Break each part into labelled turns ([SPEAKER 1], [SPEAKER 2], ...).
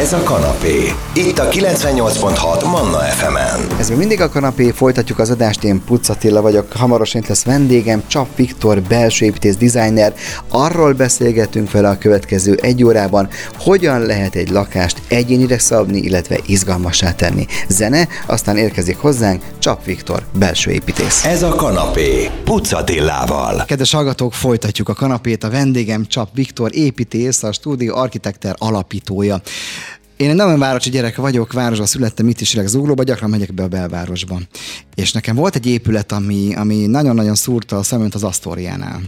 [SPEAKER 1] Ez a kanapé. Itt a 98.6 Manna FM-en.
[SPEAKER 2] Ez még mindig a kanapé, folytatjuk az adást, én Puc Attila vagyok, hamarosan itt lesz vendégem, Csap Viktor, belső építész designer. Arról beszélgetünk vele a következő egy órában, hogyan lehet egy lakást egyénire szabni, illetve izgalmassá tenni. Zene, aztán érkezik hozzánk Csap Viktor, belső építész.
[SPEAKER 1] Ez a kanapé. Puc Attilával.
[SPEAKER 2] Kedves hallgatók, folytatjuk a kanapét. A vendégem Csap Viktor, építész, a stúdió architekter alapítója. Én egy nagyon városi gyerek vagyok, városban születtem, itt is Zuglóba, gyakran megyek be a belvárosba. És nekem volt egy épület, ami, ami nagyon-nagyon szúrta a szemönt az Asztóriánál.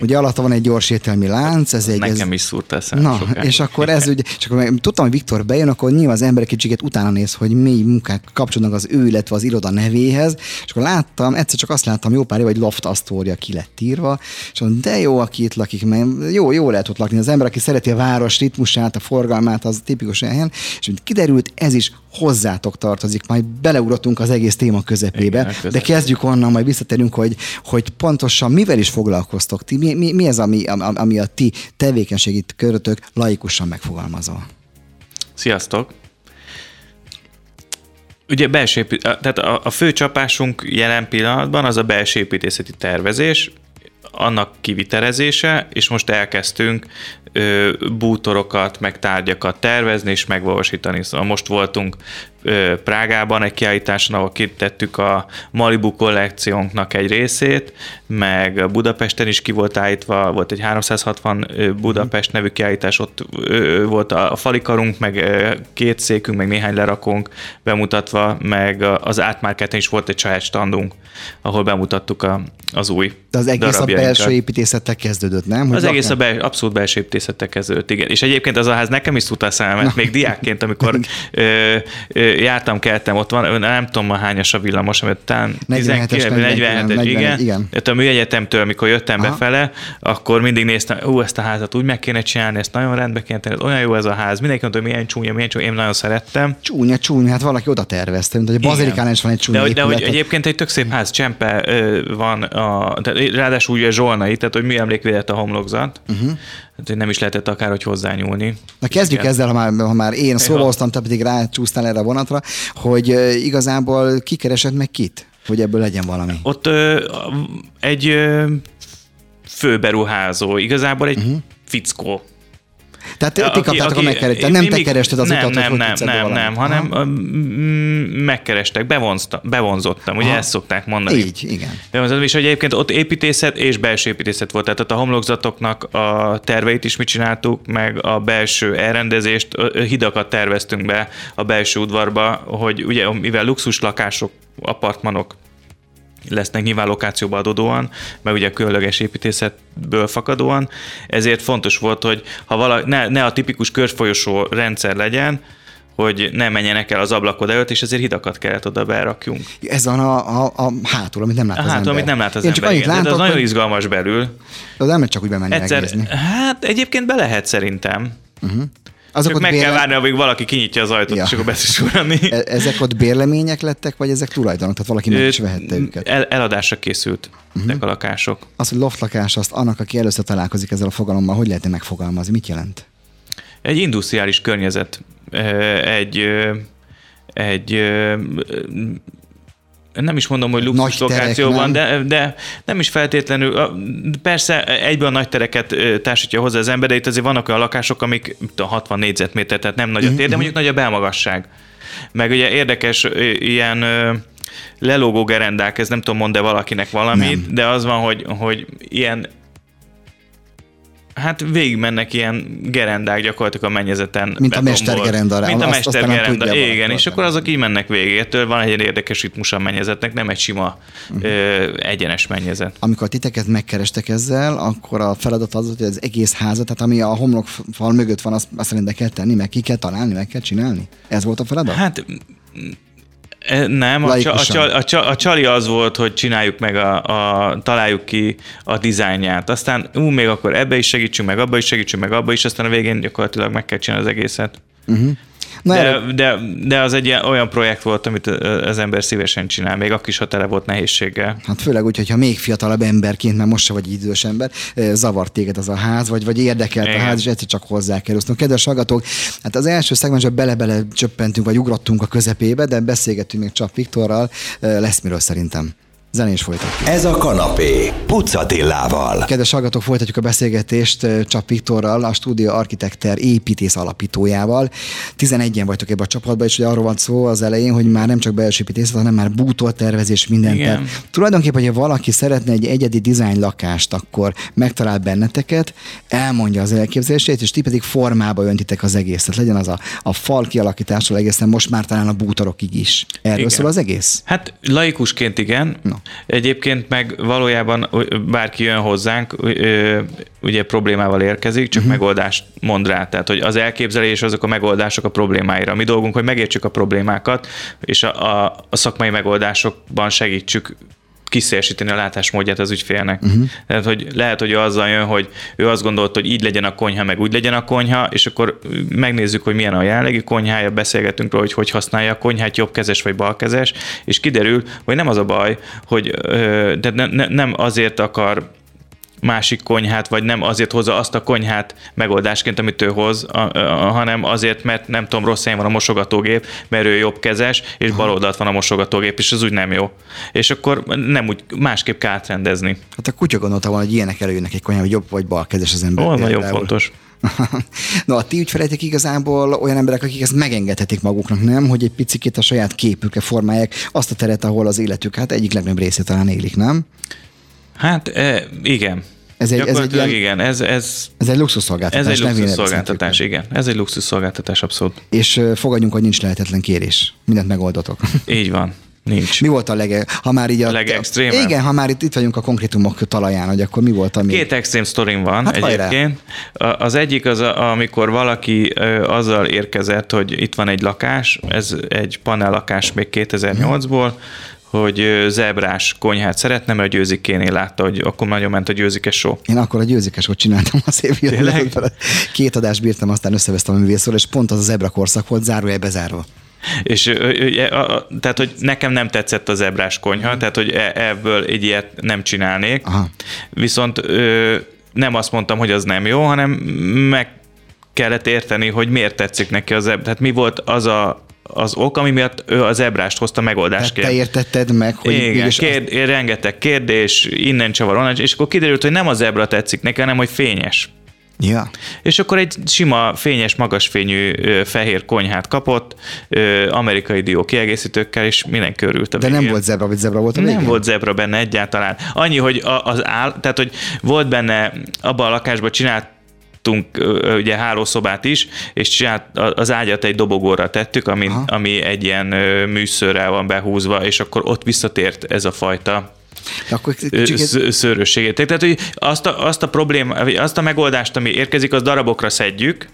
[SPEAKER 2] Ugye alatta van egy gyors ételmi lánc, ez egy...
[SPEAKER 3] Nekem
[SPEAKER 2] ez...
[SPEAKER 3] is szúrta a szemem
[SPEAKER 2] Na,
[SPEAKER 3] sokáig.
[SPEAKER 2] és akkor ez ugye, és akkor tudtam, hogy Viktor bejön, akkor nyilván az ember kicsiket utána néz, hogy mély munkák kapcsolódnak az ő, illetve az iroda nevéhez, és akkor láttam, egyszer csak azt láttam jó pár év, hogy Loft Astoria ki lett írva, és mondom, de jó, aki itt lakik, mert jó, jó lehet ott lakni. Az ember, aki szereti a város ritmusát, a forgalmát, az tipikus helyen, és mint kiderült, ez is hozzátok tartozik, majd beleugratunk az egész téma közepébe,
[SPEAKER 3] Igen,
[SPEAKER 2] de kezdjük onnan, majd visszatérünk, hogy, hogy pontosan mivel is foglalkoztok. Ti, mi, mi, mi ez, ami, ami, a ti tevékenységi körötök laikusan megfogalmazva?
[SPEAKER 3] Sziasztok! Ugye belső tehát a, a fő csapásunk jelen pillanatban az a belső építészeti tervezés, annak kivitelezése, és most elkezdtünk ö, bútorokat, meg tárgyakat tervezni és megvalósítani. Szóval most voltunk Prágában egy kiállításon, ahol kitettük a Malibu kollekciónknak egy részét, meg Budapesten is ki volt állítva, volt egy 360 ö, Budapest nevű kiállítás, ott volt a, falikarunk, meg két székünk, meg néhány lerakónk bemutatva, meg az átmárketen is volt egy saját standunk, ahol bemutattuk a, az új
[SPEAKER 2] De az egész a belső építészettel kezdődött, nem? Hogy
[SPEAKER 3] Az egész a
[SPEAKER 2] laknál-
[SPEAKER 3] bel, abszolút belső építészettel kezdődött, igen. És egyébként az a ház nekem is szúrt a szememet, még diákként, amikor ö, ö, jártam, keltem, ott van, nem tudom ma hányas a villamos, amit talán
[SPEAKER 2] 47-es,
[SPEAKER 3] 19,
[SPEAKER 2] 41,
[SPEAKER 3] 47 igen.
[SPEAKER 2] igen.
[SPEAKER 3] Tehát a műegyetemtől, amikor jöttem
[SPEAKER 2] Aha.
[SPEAKER 3] befele, akkor mindig néztem, ú, ezt a házat úgy meg kéne csinálni, ezt nagyon rendbe kéne tenni, olyan jó ez a ház. Mindenki mondta, hogy milyen csúnya, milyen csúnya, én nagyon szerettem.
[SPEAKER 2] Csúnya, csúnya, hát valaki oda tervezte, mint hogy a bazilikán is van egy csúnya
[SPEAKER 3] de, hogy, de hogy
[SPEAKER 2] épület,
[SPEAKER 3] egyébként egy tök szép ház, Csempe van, a, ráadásul ugye zsolnai, tehát hogy műemlékvédett a homlokzat, uh-huh. Hát, hogy nem is lehetett akárhogy hozzányúlni.
[SPEAKER 2] Na kezdjük
[SPEAKER 3] Igen.
[SPEAKER 2] ezzel, ha már, ha már én hoztam, te pedig rácsúsztál erre a vonatra, hogy igazából kikeresed meg kit, hogy ebből legyen valami.
[SPEAKER 3] Ott ö, egy ö, főberuházó, igazából egy uh-huh. fickó.
[SPEAKER 2] Tehát ti kaptátok a megkeresést,
[SPEAKER 3] mi-
[SPEAKER 2] nem te kerested az
[SPEAKER 3] nem,
[SPEAKER 2] utat,
[SPEAKER 3] nem,
[SPEAKER 2] hogy
[SPEAKER 3] nem, nem, nem, hanem
[SPEAKER 2] Aha.
[SPEAKER 3] mm, megkerestek, bevonzta, bevonzottam, ugye
[SPEAKER 2] Aha.
[SPEAKER 3] ezt szokták mondani.
[SPEAKER 2] Így, igen.
[SPEAKER 3] Bevonzottam, és hogy egyébként ott építészet és belső építészet volt, tehát ott a homlokzatoknak a terveit is mi csináltuk, meg a belső elrendezést, hidakat terveztünk be a belső udvarba, hogy ugye mivel luxus lakások, apartmanok lesznek nyilván lokációba adódóan, meg ugye a különleges építészetből fakadóan, ezért fontos volt, hogy ha vala, ne, ne a tipikus körfolyosó rendszer legyen, hogy ne menjenek el az ablakod előtt, és ezért hidakat kellett oda berakjunk.
[SPEAKER 2] Ez van a, a, a hátul, amit nem lát az
[SPEAKER 3] Hát,
[SPEAKER 2] ember.
[SPEAKER 3] amit nem lát az
[SPEAKER 2] Én
[SPEAKER 3] ember.
[SPEAKER 2] csak
[SPEAKER 3] igen. De
[SPEAKER 2] látok,
[SPEAKER 3] az nagyon izgalmas belül.
[SPEAKER 2] az ember csak úgy bemenni
[SPEAKER 3] Egyszer, hát egyébként be lehet szerintem.
[SPEAKER 2] Azok
[SPEAKER 3] meg kell
[SPEAKER 2] bérle-
[SPEAKER 3] várni, amíg valaki kinyitja az ajtót,
[SPEAKER 2] Ja.
[SPEAKER 3] és akkor beszúrani.
[SPEAKER 2] E- Ezek ott bérlemények lettek, vagy ezek tulajdonok? Tehát valaki meg is vehette őket.
[SPEAKER 3] El, eladásra készült uh-huh. a lakások.
[SPEAKER 2] Az, hogy loftlakás, azt annak, aki először találkozik ezzel a fogalommal, hogy lehetne megfogalmazni? Mit jelent?
[SPEAKER 3] Egy industriális környezet, egy, egy nem is mondom, hogy luxus
[SPEAKER 2] Nagy
[SPEAKER 3] lokációban, de, de nem is feltétlenül. Persze egyben a nagy tereket társítja hozzá az ember, de itt azért vannak olyan lakások, amik mit tudom, 60 négyzetméter, tehát nem nagy a tér, de mondjuk nagy a belmagasság. Meg ugye érdekes ilyen lelógó gerendák, ez nem tudom, mond-e valakinek valamit,
[SPEAKER 2] Nem.
[SPEAKER 3] de az van, hogy, hogy ilyen Hát végigmennek ilyen gerendák gyakorlatilag a mennyezeten.
[SPEAKER 2] Mint a mestergerenda,
[SPEAKER 3] Mint a mestergerenda, igen,
[SPEAKER 2] valaki.
[SPEAKER 3] és akkor azok így mennek végig. Ettől van egy érdekes ritmus a mennyezetnek, nem egy sima
[SPEAKER 2] Mhm.
[SPEAKER 3] ö, egyenes mennyezet.
[SPEAKER 2] Amikor titeket megkerestek ezzel, akkor a feladat az hogy az egész házat, tehát ami a homlokfal mögött van, azt, azt rendbe kell tenni, meg ki kell találni, meg kell csinálni. Ez volt a feladat?
[SPEAKER 3] Hát Nem, a, csa, a, csal, a, csa, a csali az volt, hogy csináljuk meg, a, a, találjuk ki a dizájnját. Aztán ú, még akkor ebbe is segítsünk, meg abba is segítsünk, meg abba is, aztán a végén gyakorlatilag meg kell csinálni az egészet.
[SPEAKER 2] Na,
[SPEAKER 3] de,
[SPEAKER 2] erre-
[SPEAKER 3] de, de az egy ilyen, olyan projekt volt, amit az ember szívesen csinál, még akkor is, ha tele volt nehézséggel.
[SPEAKER 2] Hát főleg úgy, hogyha még fiatalabb emberként, mert most se vagy idős ember, zavart téged az a ház, vagy, vagy érdekelt
[SPEAKER 3] Igen.
[SPEAKER 2] a ház, és egyszer csak hozzá kell osztani. Kedves hallgatók, hát az első szegmensben bele-bele csöppentünk, vagy ugrottunk a közepébe, de beszélgettünk még Csap Viktorral, lesz miről szerintem. Zenés folytatjuk.
[SPEAKER 1] Ez a kanapé. Pucatillával.
[SPEAKER 2] Kedves hallgatók, folytatjuk a beszélgetést eh, Csap Viktorral, a stúdió architekter építész alapítójával. 11-en vagytok ebben a csapatban, és ugye arról van szó az elején, hogy már nem csak belső építészet, hanem már bútortervezés, minden.
[SPEAKER 3] Igen.
[SPEAKER 2] Tehát Tulajdonképpen, hogyha valaki szeretne egy egyedi dizájn lakást, akkor megtalál benneteket, elmondja az elképzelését, és ti pedig formába öntitek az egészet. Legyen az a, a fal kialakításról egészen most már talán a bútorokig is. Erről
[SPEAKER 3] Igen.
[SPEAKER 2] szól az egész?
[SPEAKER 3] Hát laikusként igen,
[SPEAKER 2] No.
[SPEAKER 3] Egyébként meg valójában bárki jön hozzánk, ugye problémával érkezik, csak uh-huh. megoldást mond rá. Tehát, hogy az elképzelés, azok a megoldások a problémáira. Mi dolgunk, hogy megértsük a problémákat, és a, a, a szakmai megoldásokban segítsük kiszélesíteni a látásmódját az ügyfélnek. Uh-huh. Tehát, hogy lehet, hogy azzal jön, hogy ő azt gondolta, hogy így legyen a konyha, meg úgy legyen a konyha, és akkor megnézzük, hogy milyen a jelenlegi konyhája, beszélgetünk róla, hogy hogy használja a konyhát, jobbkezes vagy balkezes, és kiderül, hogy nem az a baj, hogy de ne, ne, nem azért akar másik konyhát, vagy nem azért hozza azt a konyhát megoldásként, amit ő hoz, a, a, hanem azért, mert nem tudom, rossz helyen van a mosogatógép, mert ő jobbkezes, és bal oldalt van a mosogatógép, és az úgy nem jó. És akkor nem úgy, másképp kell átrendezni.
[SPEAKER 2] Hát a kutya gondolta volna, hogy ilyenek előjönnek egy konyhán, hogy jobb vagy bal kezes az ember.
[SPEAKER 3] Ó, nagyon fontos.
[SPEAKER 2] no, a ti ügyfeleitek igazából olyan emberek, akik ezt megengedhetik maguknak, nem? Hogy egy picit a saját képükre formálják azt a teret, ahol az életük hát egyik legnagyobb részét talán élik, nem?
[SPEAKER 3] Hát e, igen.
[SPEAKER 2] Ez egy- ez egy ilyen-
[SPEAKER 3] igen, ez, ez,
[SPEAKER 2] Ez egy luxusszolgáltatás.
[SPEAKER 3] ez egy
[SPEAKER 2] nevén
[SPEAKER 3] luxus
[SPEAKER 2] nevezhetjük
[SPEAKER 3] szolgáltatás,
[SPEAKER 2] meg.
[SPEAKER 3] igen. Ez egy luxus szolgáltatás, abszolút.
[SPEAKER 2] És fogadjunk, hogy nincs lehetetlen kérés. Mindent megoldotok.
[SPEAKER 3] Így van. Nincs.
[SPEAKER 2] mi volt a lege, ha már így a...
[SPEAKER 3] A?
[SPEAKER 2] Igen, ha már itt, itt vagyunk a konkrétumok talaján, hogy akkor mi volt, ami...
[SPEAKER 3] Két extrém sztorim van
[SPEAKER 2] Hát hajrá.
[SPEAKER 3] egyébként. A- Az egyik az, a- amikor valaki ö, azzal érkezett, hogy itt van egy lakás, ez egy panel lakás még 2008-ból, hogy zebrás konyhát szeretne, mert a győzikénél látta, hogy akkor nagyon ment a győzike show.
[SPEAKER 2] Én akkor a győzikes csináltam a szép
[SPEAKER 3] Tényleg?
[SPEAKER 2] Két adást bírtam, aztán összevesztem a művészről, és pont az a zebra korszak volt, zárójel bezárva.
[SPEAKER 3] És a- tehát, hogy nekem nem tetszett a zebrás konyha, tehát, hogy e- ebből egy ilyet nem csinálnék.
[SPEAKER 2] Aha.
[SPEAKER 3] Viszont nem azt mondtam, hogy az nem jó, hanem meg kellett érteni, hogy miért tetszik neki az zebra. Tehát mi volt az a az ok, ami miatt ő az ebrást hozta
[SPEAKER 2] Tehát
[SPEAKER 3] megoldásként.
[SPEAKER 2] te értetted meg, hogy
[SPEAKER 3] Igen, kérd, rengeteg kérdés, innen csavar, onnan, és akkor kiderült, hogy nem az zebra tetszik neki, hanem hogy fényes.
[SPEAKER 2] Ja.
[SPEAKER 3] És akkor egy sima, fényes, magasfényű fehér konyhát kapott, amerikai dió kiegészítőkkel, és mindenki örült a
[SPEAKER 2] De nem
[SPEAKER 3] végén.
[SPEAKER 2] volt zebra, vagy zebra volt a
[SPEAKER 3] Nem
[SPEAKER 2] végén?
[SPEAKER 3] volt zebra benne egyáltalán. Annyi, hogy az áll, tehát hogy volt benne, abban a lakásban csináltunk ugye hálószobát is, és csinált, az ágyat egy dobogóra tettük, ami,
[SPEAKER 2] Aha.
[SPEAKER 3] ami egy ilyen műszörrel van behúzva, és akkor ott visszatért ez a fajta
[SPEAKER 2] De akkor
[SPEAKER 3] ö,
[SPEAKER 2] kicsit,
[SPEAKER 3] sz- szőrösségét. Tehát, hogy azt a, azt a probléma, azt a megoldást, ami érkezik, az darabokra szedjük,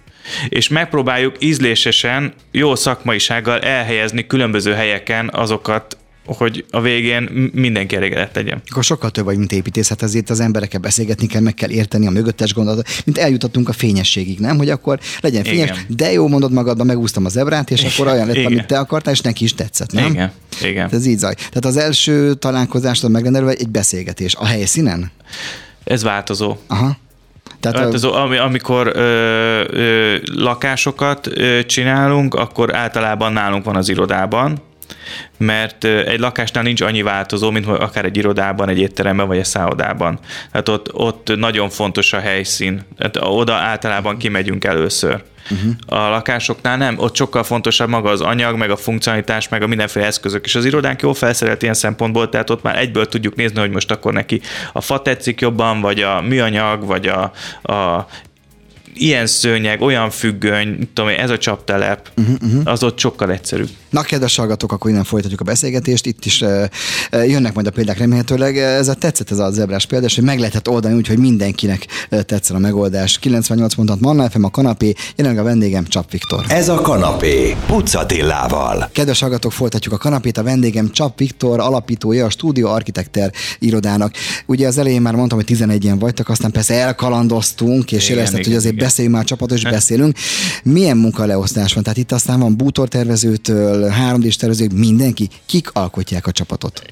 [SPEAKER 3] és megpróbáljuk ízlésesen, jó szakmaisággal elhelyezni különböző helyeken azokat, hogy a végén mindenki elégedett legyen.
[SPEAKER 2] akkor sokkal több vagy, mint építész, hát ezért az emberekkel beszélgetni kell, meg kell érteni a mögöttes gondolatot, mint eljutottunk a fényességig, nem? Hogy akkor legyen fényes,
[SPEAKER 3] Igen.
[SPEAKER 2] de jó mondod magadban, megúsztam az zebrát, és akkor olyan lett,
[SPEAKER 3] Igen.
[SPEAKER 2] amit te akartál, és neki is tetszett, nem?
[SPEAKER 3] Igen, igen.
[SPEAKER 2] Hát ez így zaj. Tehát az első találkozástól megrendelve egy beszélgetés. A helyszínen?
[SPEAKER 3] Ez változó.
[SPEAKER 2] Aha. Tehát
[SPEAKER 3] Változó, ami, amikor ö, ö, lakásokat ö, csinálunk, akkor általában nálunk van az irodában, mert egy lakásnál nincs annyi változó, mint akár egy irodában, egy étteremben vagy egy szállodában. Tehát ott, ott nagyon fontos a helyszín. Tehát oda általában kimegyünk először. Uh-huh. A lakásoknál nem, ott sokkal fontosabb maga az anyag, meg a funkcionalitás, meg a mindenféle eszközök. És az irodánk jól felszerelt ilyen szempontból, tehát ott már egyből tudjuk nézni, hogy most akkor neki a fa tetszik jobban, vagy a műanyag, vagy a, a ilyen szőnyeg, olyan függöny, tudom én, ez a csaptelep, uh-huh, uh-huh. az ott sokkal egyszerűbb.
[SPEAKER 2] Na, kedves hallgatók, akkor innen folytatjuk a beszélgetést. Itt is uh, jönnek majd a példák remélhetőleg. Ez a tetszett ez a zebrás példa, és hogy meg lehetett oldani úgy, hogy mindenkinek tetszen a megoldás. 98 pontot Manna FM a kanapé, jelenleg a vendégem Csap Viktor.
[SPEAKER 1] Ez a kanapé. Pucatillával.
[SPEAKER 2] Kedves hallgatók, folytatjuk a kanapét. A vendégem Csap Viktor, alapítója a Stúdió Architekter irodának. Ugye az elején már mondtam, hogy 11-en vagytok, aztán persze elkalandoztunk, és érezted, hogy azért. Beszéljünk már csapatot, és beszélünk. Milyen munkaleosztás van? Tehát itt aztán van bútortervezőtől, 3 d tervezők, mindenki. Kik alkotják a csapatot?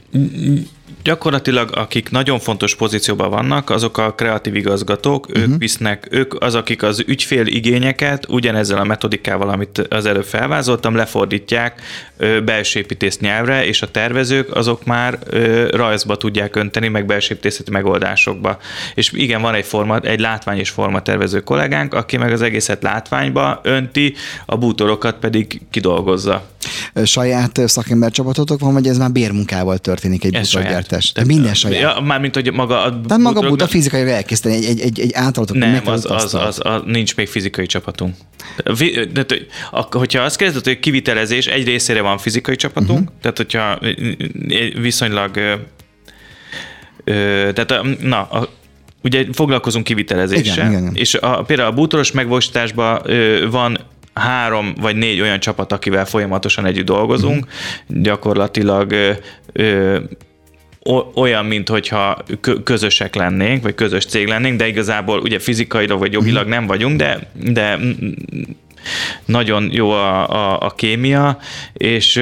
[SPEAKER 3] Gyakorlatilag, akik nagyon fontos pozícióban vannak, azok a kreatív igazgatók, uh-huh. ők visznek, ők az, akik az ügyfél igényeket ugyanezzel a metodikával, amit az előbb felvázoltam, lefordítják belső építész nyelvre, és a tervezők azok már rajzba tudják önteni, meg belső építészeti megoldásokba. És igen, van egy, forma, egy látvány és formatervező kollégánk, aki meg az egészet látványba önti, a bútorokat pedig kidolgozza.
[SPEAKER 2] Saját szakember csapatotok van, vagy ez már bérmunkával történik egy bútorgyártás? De minden saját.
[SPEAKER 3] Ja, mármint, hogy maga a
[SPEAKER 2] Tehát maga bútor, a fizikai elkészíteni egy, egy, egy, egy általatok.
[SPEAKER 3] Nem, az, az, az, az, nincs még fizikai csapatunk. De, de, hogyha azt kérdezed, hogy kivitelezés, egy részére van fizikai csapatunk, uh-huh. tehát hogyha viszonylag tehát na, a, ugye foglalkozunk kivitelezéssel, igen, igen. és a, például a bútoros megvalósításban van három vagy négy olyan csapat, akivel folyamatosan együtt dolgozunk, uh-huh. gyakorlatilag ö, ö, olyan, mint hogyha közösek lennénk, vagy közös cég lennénk, de igazából ugye fizikailag vagy jogilag nem vagyunk, de, de nagyon jó a, a, a kémia, és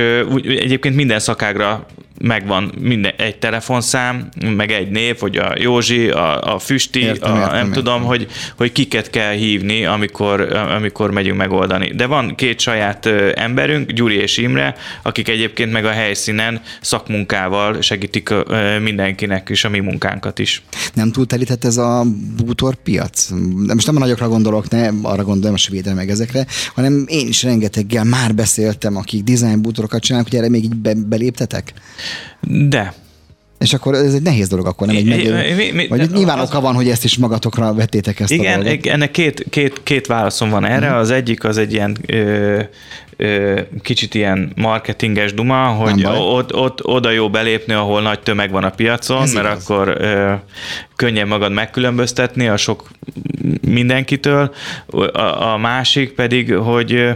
[SPEAKER 3] egyébként minden szakágra megvan minden, egy telefonszám, meg egy név, hogy a Józsi, a, a Füsti, értem, a, értem, nem értem. tudom, hogy, hogy kiket kell hívni, amikor, amikor megyünk megoldani. De van két saját emberünk, Gyuri és Imre, akik egyébként meg a helyszínen szakmunkával segítik mindenkinek is a mi munkánkat is.
[SPEAKER 2] Nem túl telített ez a bútorpiac? De most nem a nagyokra gondolok, ne arra gondolom a svédre meg ezekre, hanem én is rengeteggel már beszéltem, akik design bútorokat csinálnak, hogy erre még így be, beléptetek?
[SPEAKER 3] De.
[SPEAKER 2] És akkor ez egy nehéz dolog, akkor nem egy mi, Vagy nyilván az... oka van, hogy ezt is magatokra vettétek ezt
[SPEAKER 3] igen,
[SPEAKER 2] a
[SPEAKER 3] dolgot. Igen, ennek két, két, két válaszom van erre. Hmm. Az egyik az egy ilyen ö, ö, kicsit ilyen marketinges duma, hogy ott, ott, oda jó belépni, ahol nagy tömeg van a piacon, Ez mert igaz. akkor ö, könnyen magad megkülönböztetni a sok mindenkitől. A, a másik pedig, hogy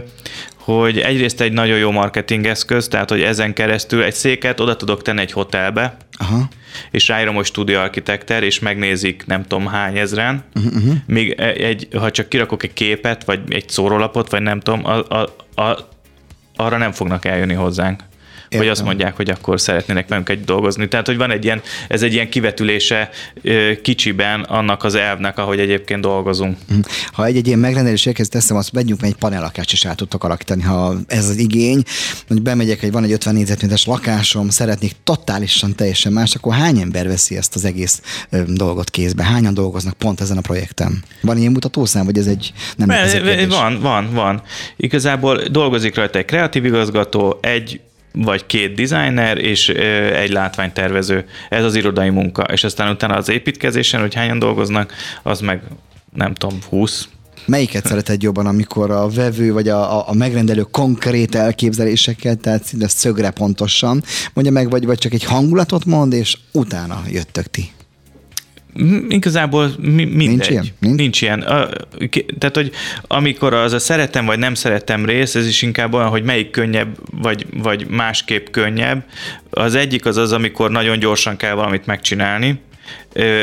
[SPEAKER 3] hogy egyrészt egy nagyon jó marketing eszköz, tehát hogy ezen keresztül egy széket oda tudok tenni egy hotelbe, Aha. és ráírom, hogy studio architekter, és megnézik nem tudom hány ezren, uh-huh. uh-huh. még e- egy, ha csak kirakok egy képet, vagy egy szórólapot, vagy nem tudom, a, a, a, arra nem fognak eljönni hozzánk. Értem. hogy azt mondják, hogy akkor szeretnének velünk egy dolgozni. Tehát, hogy van egy ilyen, ez egy ilyen kivetülése kicsiben annak az elvnek, ahogy egyébként dolgozunk.
[SPEAKER 2] Mhm. Ha egy, egy ilyen megrendelés érkezik, teszem, azt megyünk, egy panellakást is el tudtok alakítani, ha ez az igény, hogy bemegyek, hogy van egy 50 négyzetméteres lakásom, szeretnék totálisan teljesen más, akkor hány ember veszi ezt az egész dolgot kézbe? Hányan dolgoznak pont ezen a projekten? Van ilyen mutatószám, vagy ez egy nem
[SPEAKER 3] Be, Van, van, van. Igazából dolgozik rajta egy kreatív igazgató, egy vagy két designer és egy látványtervező. Ez az irodai munka. És aztán utána az építkezésen, hogy hányan dolgoznak, az meg nem tudom, 20,
[SPEAKER 2] Melyiket szereted jobban, amikor a vevő vagy a, a, megrendelő konkrét elképzelésekkel, tehát szinte szögre pontosan mondja meg, vagy, vagy csak egy hangulatot mond, és utána jöttök ti?
[SPEAKER 3] Igazából mi, mindegy.
[SPEAKER 2] Nincs ilyen?
[SPEAKER 3] Nincs, Nincs ilyen. A, tehát, hogy amikor az a szeretem vagy nem szeretem rész, ez is inkább olyan, hogy melyik könnyebb, vagy, vagy másképp könnyebb. Az egyik az az, amikor nagyon gyorsan kell valamit megcsinálni.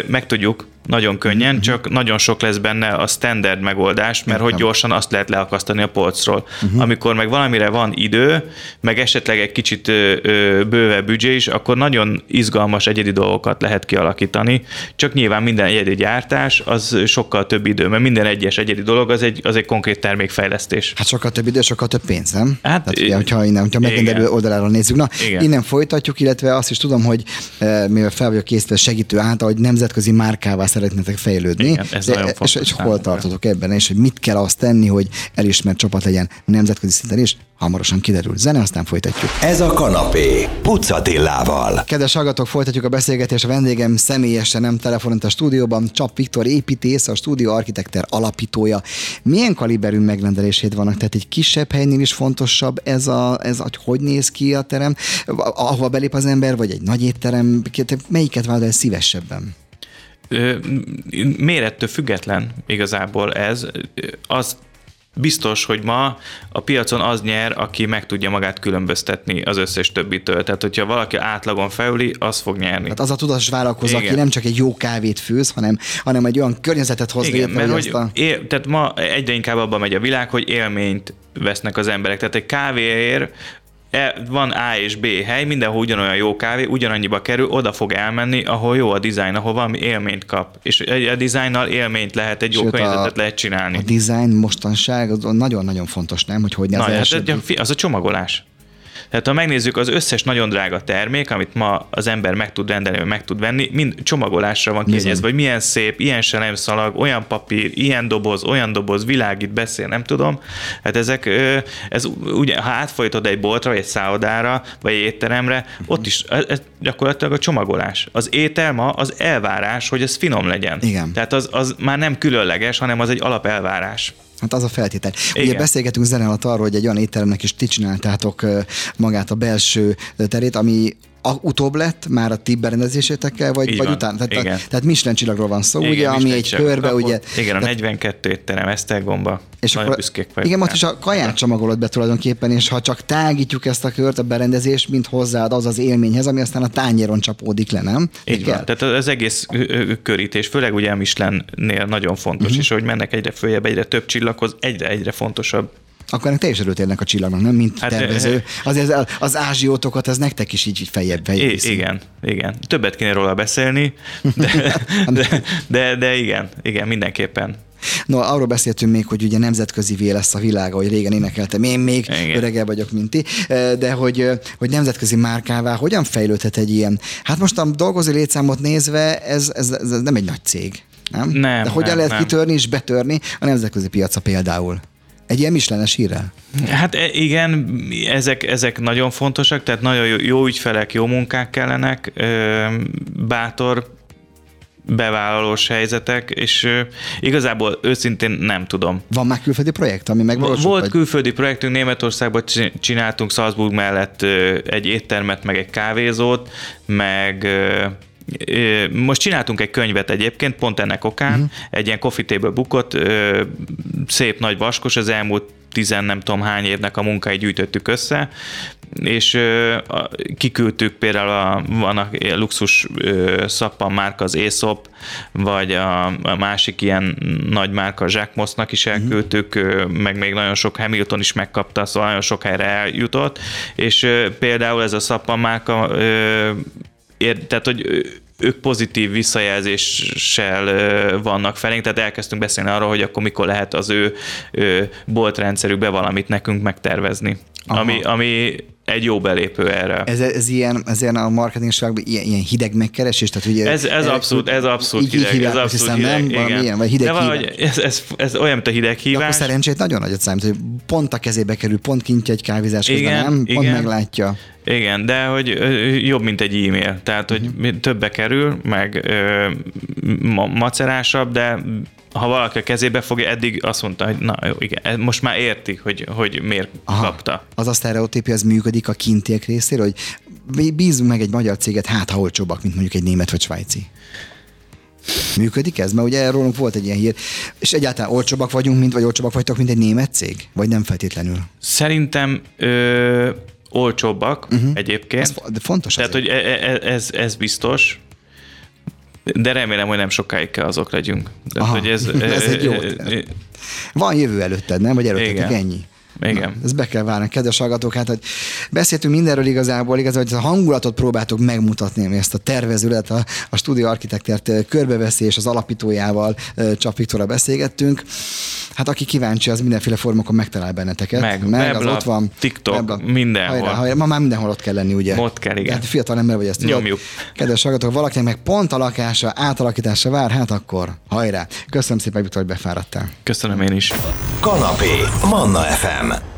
[SPEAKER 3] Meg tudjuk, nagyon könnyen, uh-huh. csak nagyon sok lesz benne a standard megoldás, mert hogy gyorsan azt lehet leakasztani a polcról. Uh-huh. Amikor meg valamire van idő, meg esetleg egy kicsit ö, ö, bőve büdzsé is, akkor nagyon izgalmas egyedi dolgokat lehet kialakítani, csak nyilván minden egyedi gyártás az sokkal több idő, mert minden egyes egyedi dolog az egy, az egy konkrét termékfejlesztés.
[SPEAKER 2] Hát sokkal több idő, sokkal több pénz, nem? Hát, hát ugye, hogyha innen, hogyha megrendelő oldalára nézzük. Na, igen. innen folytatjuk, illetve azt is tudom, hogy mivel fel vagyok készítve segítő által, hogy nemzetközi márkává szeretnétek fejlődni. Igen, ez de, és, és hol tartotok ebben, és hogy mit kell azt tenni, hogy elismert csapat legyen nemzetközi szinten is, hamarosan kiderül. Zene, aztán folytatjuk.
[SPEAKER 1] Ez a kanapé, Pucatillával.
[SPEAKER 2] Kedves hallgatók, folytatjuk a beszélgetést. A vendégem személyesen nem telefonont a stúdióban. Csap Viktor építész, a stúdió architekter alapítója. Milyen kaliberű megrendelését vannak? Tehát egy kisebb helynél is fontosabb ez, a, ez hogy hogy néz ki a terem, ahova belép az ember, vagy egy nagy étterem? Melyiket vállal szívesebben?
[SPEAKER 3] Mérettől független igazából ez. Az biztos, hogy ma a piacon az nyer, aki meg tudja magát különböztetni az összes többitől. Tehát, hogyha valaki átlagon felüli, az fog nyerni.
[SPEAKER 2] Tehát az a tudatos vállalkozó,
[SPEAKER 3] Igen.
[SPEAKER 2] aki nem csak egy jó kávét főz, hanem, hanem egy olyan környezetet hoz
[SPEAKER 3] Igen,
[SPEAKER 2] létre,
[SPEAKER 3] mert
[SPEAKER 2] hogy a...
[SPEAKER 3] él, tehát ma egyre inkább abban megy a világ, hogy élményt vesznek az emberek. Tehát egy kávéért e- van A és B hely, mindenhol ugyanolyan jó kávé, ugyanannyiba kerül, oda fog elmenni, ahol jó a dizájn, ahol valami élményt kap. És egy- a dizájnnal élményt lehet, egy jó
[SPEAKER 2] Sőt, a-
[SPEAKER 3] környezetet lehet csinálni.
[SPEAKER 2] A design mostanság az nagyon-nagyon fontos, nem? Hogy hogy ne
[SPEAKER 3] Na,
[SPEAKER 2] az
[SPEAKER 3] hát
[SPEAKER 2] első...
[SPEAKER 3] egy- fi- az a csomagolás. Tehát ha megnézzük az összes nagyon drága termék, amit ma az ember meg tud rendelni, vagy meg tud venni, mind csomagolásra van
[SPEAKER 2] Bizony.
[SPEAKER 3] kiegyezve, hogy milyen szép, ilyen selemszalag, olyan papír, ilyen doboz, olyan doboz, világít, beszél, nem tudom. Hát ezek, ez ugye, ha átfolytod egy boltra, vagy egy szállodára, vagy egy étteremre, ott is ez gyakorlatilag a csomagolás. Az étel ma az elvárás, hogy ez finom legyen.
[SPEAKER 2] Igen.
[SPEAKER 3] Tehát az, az már nem különleges, hanem az egy alapelvárás.
[SPEAKER 2] Hát az a feltétel. Ugye
[SPEAKER 3] Igen.
[SPEAKER 2] beszélgetünk zene alatt arról, hogy egy olyan étteremnek is ti csináltátok magát a belső terét, ami a, utóbb lett már a ti berendezésétekkel, vagy,
[SPEAKER 3] Így
[SPEAKER 2] vagy
[SPEAKER 3] van.
[SPEAKER 2] utána? Tehát,
[SPEAKER 3] Igen.
[SPEAKER 2] tehát, tehát Michelin csillagról van szó,
[SPEAKER 3] Igen,
[SPEAKER 2] ugye, ami egy körbe, ugye.
[SPEAKER 3] Igen, a
[SPEAKER 2] tehát-
[SPEAKER 3] 42 étterem, Esztergomba.
[SPEAKER 2] és
[SPEAKER 3] Nagyon
[SPEAKER 2] akkor,
[SPEAKER 3] büszkék vagyok.
[SPEAKER 2] igen, most is a kaját csomagolod be tulajdonképpen, és ha csak tágítjuk ezt a kört, a berendezés, mint hozzáad az az élményhez, ami aztán a tányéron csapódik le, nem?
[SPEAKER 3] Így van. Tehát az egész körítés, főleg ugye a Michelinnél nagyon fontos, uh-huh. és ahogy mennek egyre följebb, egyre több csillaghoz, egyre-egyre fontosabb.
[SPEAKER 2] Akkor ennek te is örült ennek a csillagnak, nem? Mint
[SPEAKER 3] Hát,
[SPEAKER 2] tervező. Azért az, az ázsiótokat, ez nektek is így, feljebb, feljebb viszi.
[SPEAKER 3] igen, igen. Többet kéne róla beszélni, de, de, de, de igen, igen, mindenképpen.
[SPEAKER 2] No, arról beszéltünk még, hogy ugye nemzetközi lesz a világa, hogy régen énekeltem, én még
[SPEAKER 3] Igen.
[SPEAKER 2] öregebb vagyok, mint ti, de hogy, hogy nemzetközi márkává hogyan fejlődhet egy ilyen? Hát most a dolgozó létszámot nézve, ez, ez, ez nem egy nagy cég, nem?
[SPEAKER 3] Nem,
[SPEAKER 2] De hogyan
[SPEAKER 3] nem,
[SPEAKER 2] lehet
[SPEAKER 3] nem.
[SPEAKER 2] kitörni és betörni a nemzetközi piaca például? Egy ilyen mislenes hírrel?
[SPEAKER 3] Hát e- igen, ezek, ezek nagyon fontosak, tehát nagyon jó, jó ügyfelek, jó munkák kellenek, bátor bevállalós helyzetek, és igazából őszintén nem tudom.
[SPEAKER 2] Van már külföldi projekt, ami megvalósult?
[SPEAKER 3] Volt
[SPEAKER 2] vagy?
[SPEAKER 3] külföldi projektünk, Németországban csi- csináltunk Salzburg mellett egy éttermet, meg egy kávézót, meg most csináltunk egy könyvet egyébként, pont ennek okán, uh-huh. egy ilyen coffee table bookot, szép nagy vaskos, az elmúlt tizen nem tudom hány évnek a munkáit gyűjtöttük össze, és ö, a- kiküldtük például a, vannak ilyen luxus ö, szappan márka az Aesop, vagy a, a másik ilyen nagy márka a Jacques Mossnak is elküldtük, ö, meg még nagyon sok Hamilton is megkapta, szóval nagyon sok helyre eljutott, és ö, például ez a szappan márka ö, ér, tehát, hogy ők pozitív visszajelzéssel vannak felénk, tehát elkezdtünk beszélni arról, hogy akkor mikor lehet az ő ö, boltrendszerükbe valamit nekünk megtervezni.
[SPEAKER 2] Aha.
[SPEAKER 3] Ami, ami egy jó belépő erre.
[SPEAKER 2] Ez, ez ilyen, ez ilyen a marketing ilyen, ilyen hideg megkeresés? Tehát ugye
[SPEAKER 3] Ez, ez
[SPEAKER 2] erre-
[SPEAKER 3] abszolút, ez abszolút
[SPEAKER 2] így, így
[SPEAKER 3] hideg.
[SPEAKER 2] hívják,
[SPEAKER 3] ez abszolút
[SPEAKER 2] hiszem,
[SPEAKER 3] hideg.
[SPEAKER 2] nem? Valami
[SPEAKER 3] igen.
[SPEAKER 2] ilyen, vagy hideg
[SPEAKER 3] De valahogy
[SPEAKER 2] hívás.
[SPEAKER 3] ez, ez, ez, olyan, mint a hideg
[SPEAKER 2] De akkor
[SPEAKER 3] hívás.
[SPEAKER 2] szerencsét nagyon nagyot számít, hogy pont a kezébe kerül, pont kintja egy kávézás közben,
[SPEAKER 3] Igen,
[SPEAKER 2] nem? Pont
[SPEAKER 3] igen.
[SPEAKER 2] meglátja.
[SPEAKER 3] Igen, de hogy jobb, mint egy e-mail. Tehát, hogy
[SPEAKER 2] Mhm.
[SPEAKER 3] többe kerül, meg ö, ma- macerásabb, de ha valaki a kezébe fogja, eddig azt mondta, hogy na jó, igen, most már érti, hogy, hogy miért
[SPEAKER 2] Aha.
[SPEAKER 3] kapta.
[SPEAKER 2] Az a sztereotípia, az működik a kintiek részéről, hogy bí- bízunk meg egy magyar céget, hát ha olcsóbbak, mint mondjuk egy német vagy svájci. Működik ez? Mert ugye rólunk volt egy ilyen hír. És egyáltalán olcsóbbak vagyunk, mint, vagy olcsóbbak vagytok, mint egy német cég? Vagy nem feltétlenül?
[SPEAKER 3] Szerintem ö, olcsóbbak uh-huh. egyébként.
[SPEAKER 2] Ez, fontos
[SPEAKER 3] Tehát,
[SPEAKER 2] azért.
[SPEAKER 3] hogy e- e- ez, ez biztos, de remélem, hogy nem sokáig kell azok legyünk. Tehát,
[SPEAKER 2] Aha.
[SPEAKER 3] hogy ez,
[SPEAKER 2] Ez egy jó terv. Van jövő előtted, nem? Vagy
[SPEAKER 3] Igen.
[SPEAKER 2] ennyi?
[SPEAKER 3] Igen.
[SPEAKER 2] Na, ezt be kell várni, kedves hallgatók, hát hogy beszéltünk mindenről igazából, igazából, hogy a hangulatot próbáltuk megmutatni, ami ezt a tervezőlet, a, a stúdió architektert körbeveszi, és az alapítójával, Csap Viktorra beszélgettünk. Hát aki kíváncsi, az mindenféle formokon megtalál benneteket.
[SPEAKER 3] Meg,
[SPEAKER 2] meg az
[SPEAKER 3] weblap,
[SPEAKER 2] ott van.
[SPEAKER 3] TikTok, mindenhol.
[SPEAKER 2] Hajrá, hajrá. Ma már mindenhol ott kell lenni, ugye?
[SPEAKER 3] Ott kell, igen.
[SPEAKER 2] Hát fiatal ember vagy ezt tudod.
[SPEAKER 3] Nyomjuk.
[SPEAKER 2] Kedves hallgatók, valakinek meg pont a lakása, átalakítása vár, hát akkor hajrá. Köszönöm szépen, Viktor, hogy befáradtál.
[SPEAKER 3] Köszönöm én is.
[SPEAKER 1] Kanapé. Manna FM.